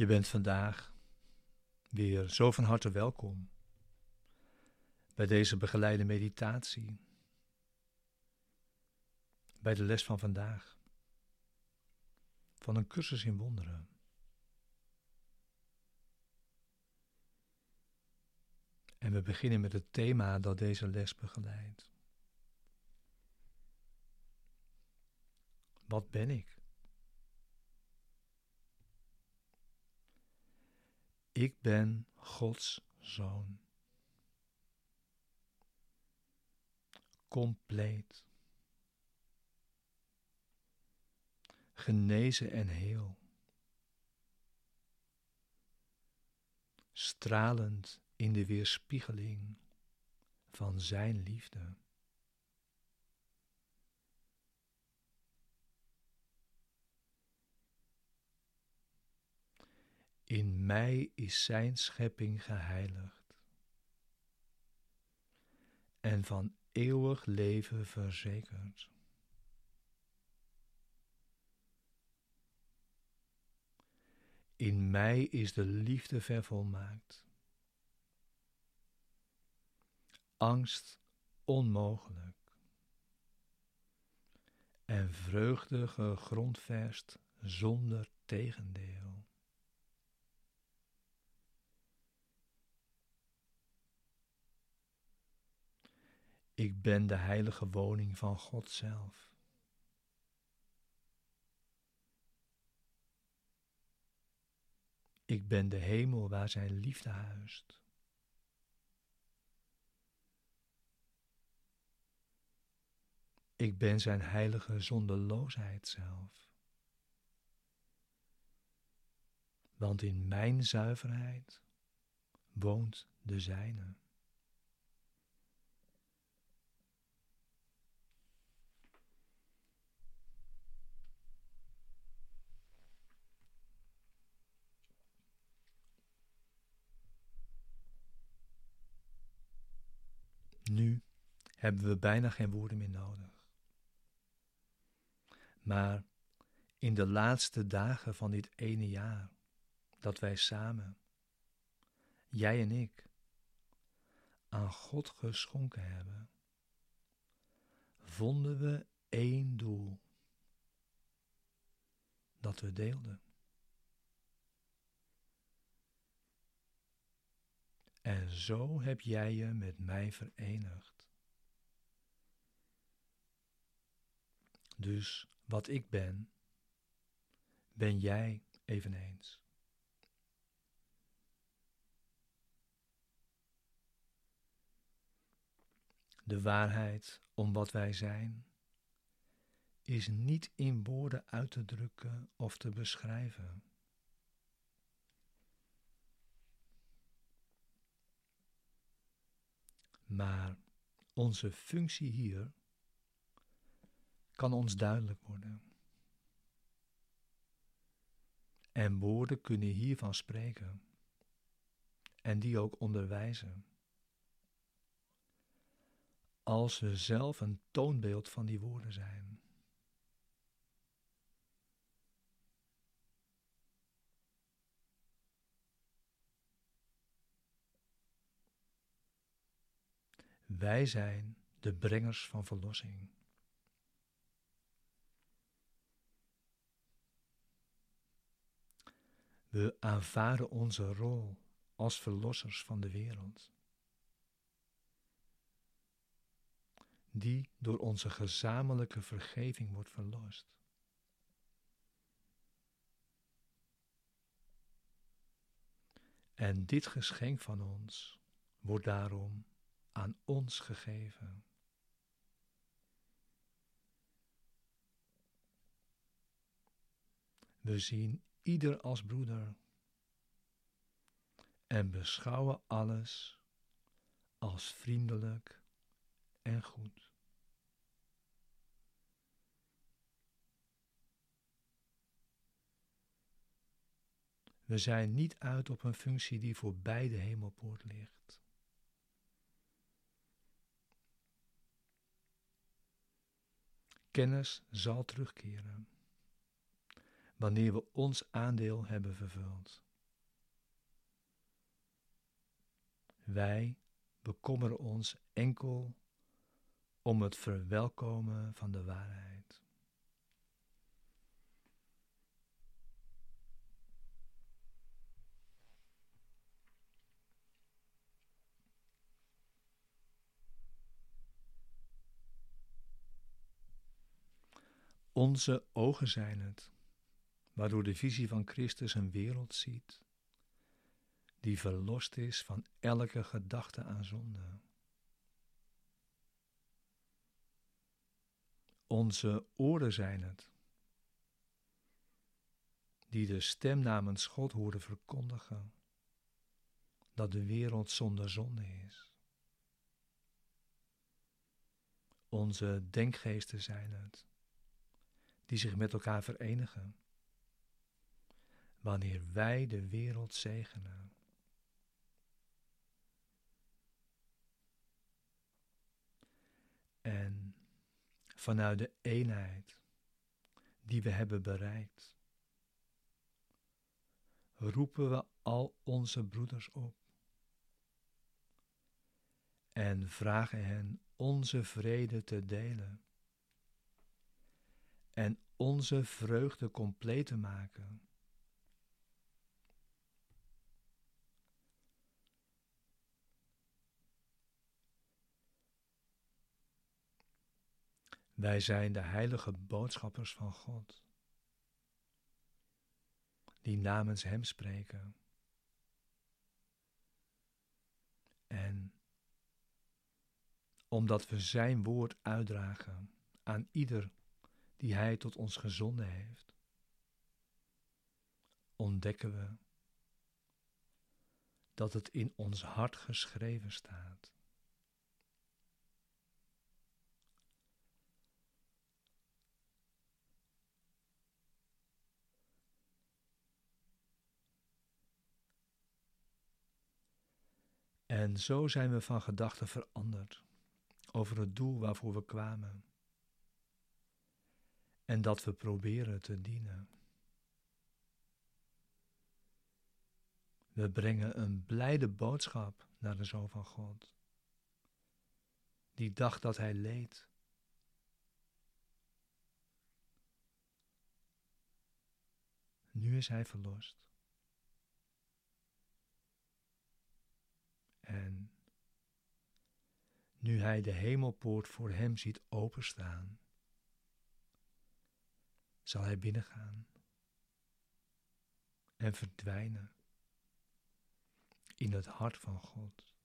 Je bent vandaag weer zo van harte welkom bij deze begeleide meditatie, bij de les van vandaag, van een cursus in wonderen. En we beginnen met het thema dat deze les begeleidt. Wat ben ik? Ik ben Gods zoon. Compleet. Genezen en heel. Stralend in de weerspiegeling van Zijn liefde. In mij is Zijn schepping geheiligd en van eeuwig leven verzekerd. In mij is de liefde vervolmaakt. Angst onmogelijk. En vreugde gegrondvest zonder tegendeel. Ik ben de heilige woning van God zelf. Ik ben de hemel waar zijn liefde huist. Ik ben zijn heilige zondeloosheid zelf. Want in mijn zuiverheid woont de zijne. Nu hebben we bijna geen woorden meer nodig. Maar in de laatste dagen van dit ene jaar dat wij samen, jij en ik, aan God geschonken hebben, vonden we één doel dat we deelden. En zo heb jij je met mij verenigd. Dus wat ik ben, ben jij eveneens. De waarheid om wat wij zijn is niet in woorden uit te drukken of te beschrijven. Maar onze functie hier kan ons duidelijk worden. En woorden kunnen hiervan spreken en die ook onderwijzen. Als we zelf een toonbeeld van die woorden zijn. Wij zijn de brengers van verlossing. We aanvaarden onze rol als verlossers van de wereld, die door onze gezamenlijke vergeving wordt verlost. En dit geschenk van ons wordt daarom aan ons gegeven. We zien ieder als broeder en beschouwen alles als vriendelijk en goed. We zijn niet uit op een functie die voorbij de hemelpoort ligt. Kennis zal terugkeren wanneer we ons aandeel hebben vervuld. Wij bekommeren ons enkel om het verwelkomen van de waarheid. Onze ogen zijn het waardoor de visie van Christus een wereld ziet, die verlost is van elke gedachte aan zonde. Onze oren zijn het, die de stem namens God horen verkondigen dat de wereld zonder zonde is. Onze denkgeesten zijn het, die zich met elkaar verenigen wanneer wij de wereld zegenen. En vanuit de eenheid die we hebben bereikt, roepen we al onze broeders op en vragen hen onze vrede te delen en onze vreugde compleet te maken. Wij zijn de heilige boodschappers van God, die namens Hem spreken. En omdat we Zijn woord uitdragen aan ieder die Hij tot ons gezonden heeft, ontdekken we dat het in ons hart geschreven staat. En zo zijn we van gedachten veranderd over het doel waarvoor we kwamen. En dat we proberen te dienen. We brengen een blijde boodschap naar de Zoon van God, die dacht dat hij leed. Nu is hij verlost. Nu hij de hemelpoort voor hem ziet openstaan, zal hij binnengaan en verdwijnen in het hart van God.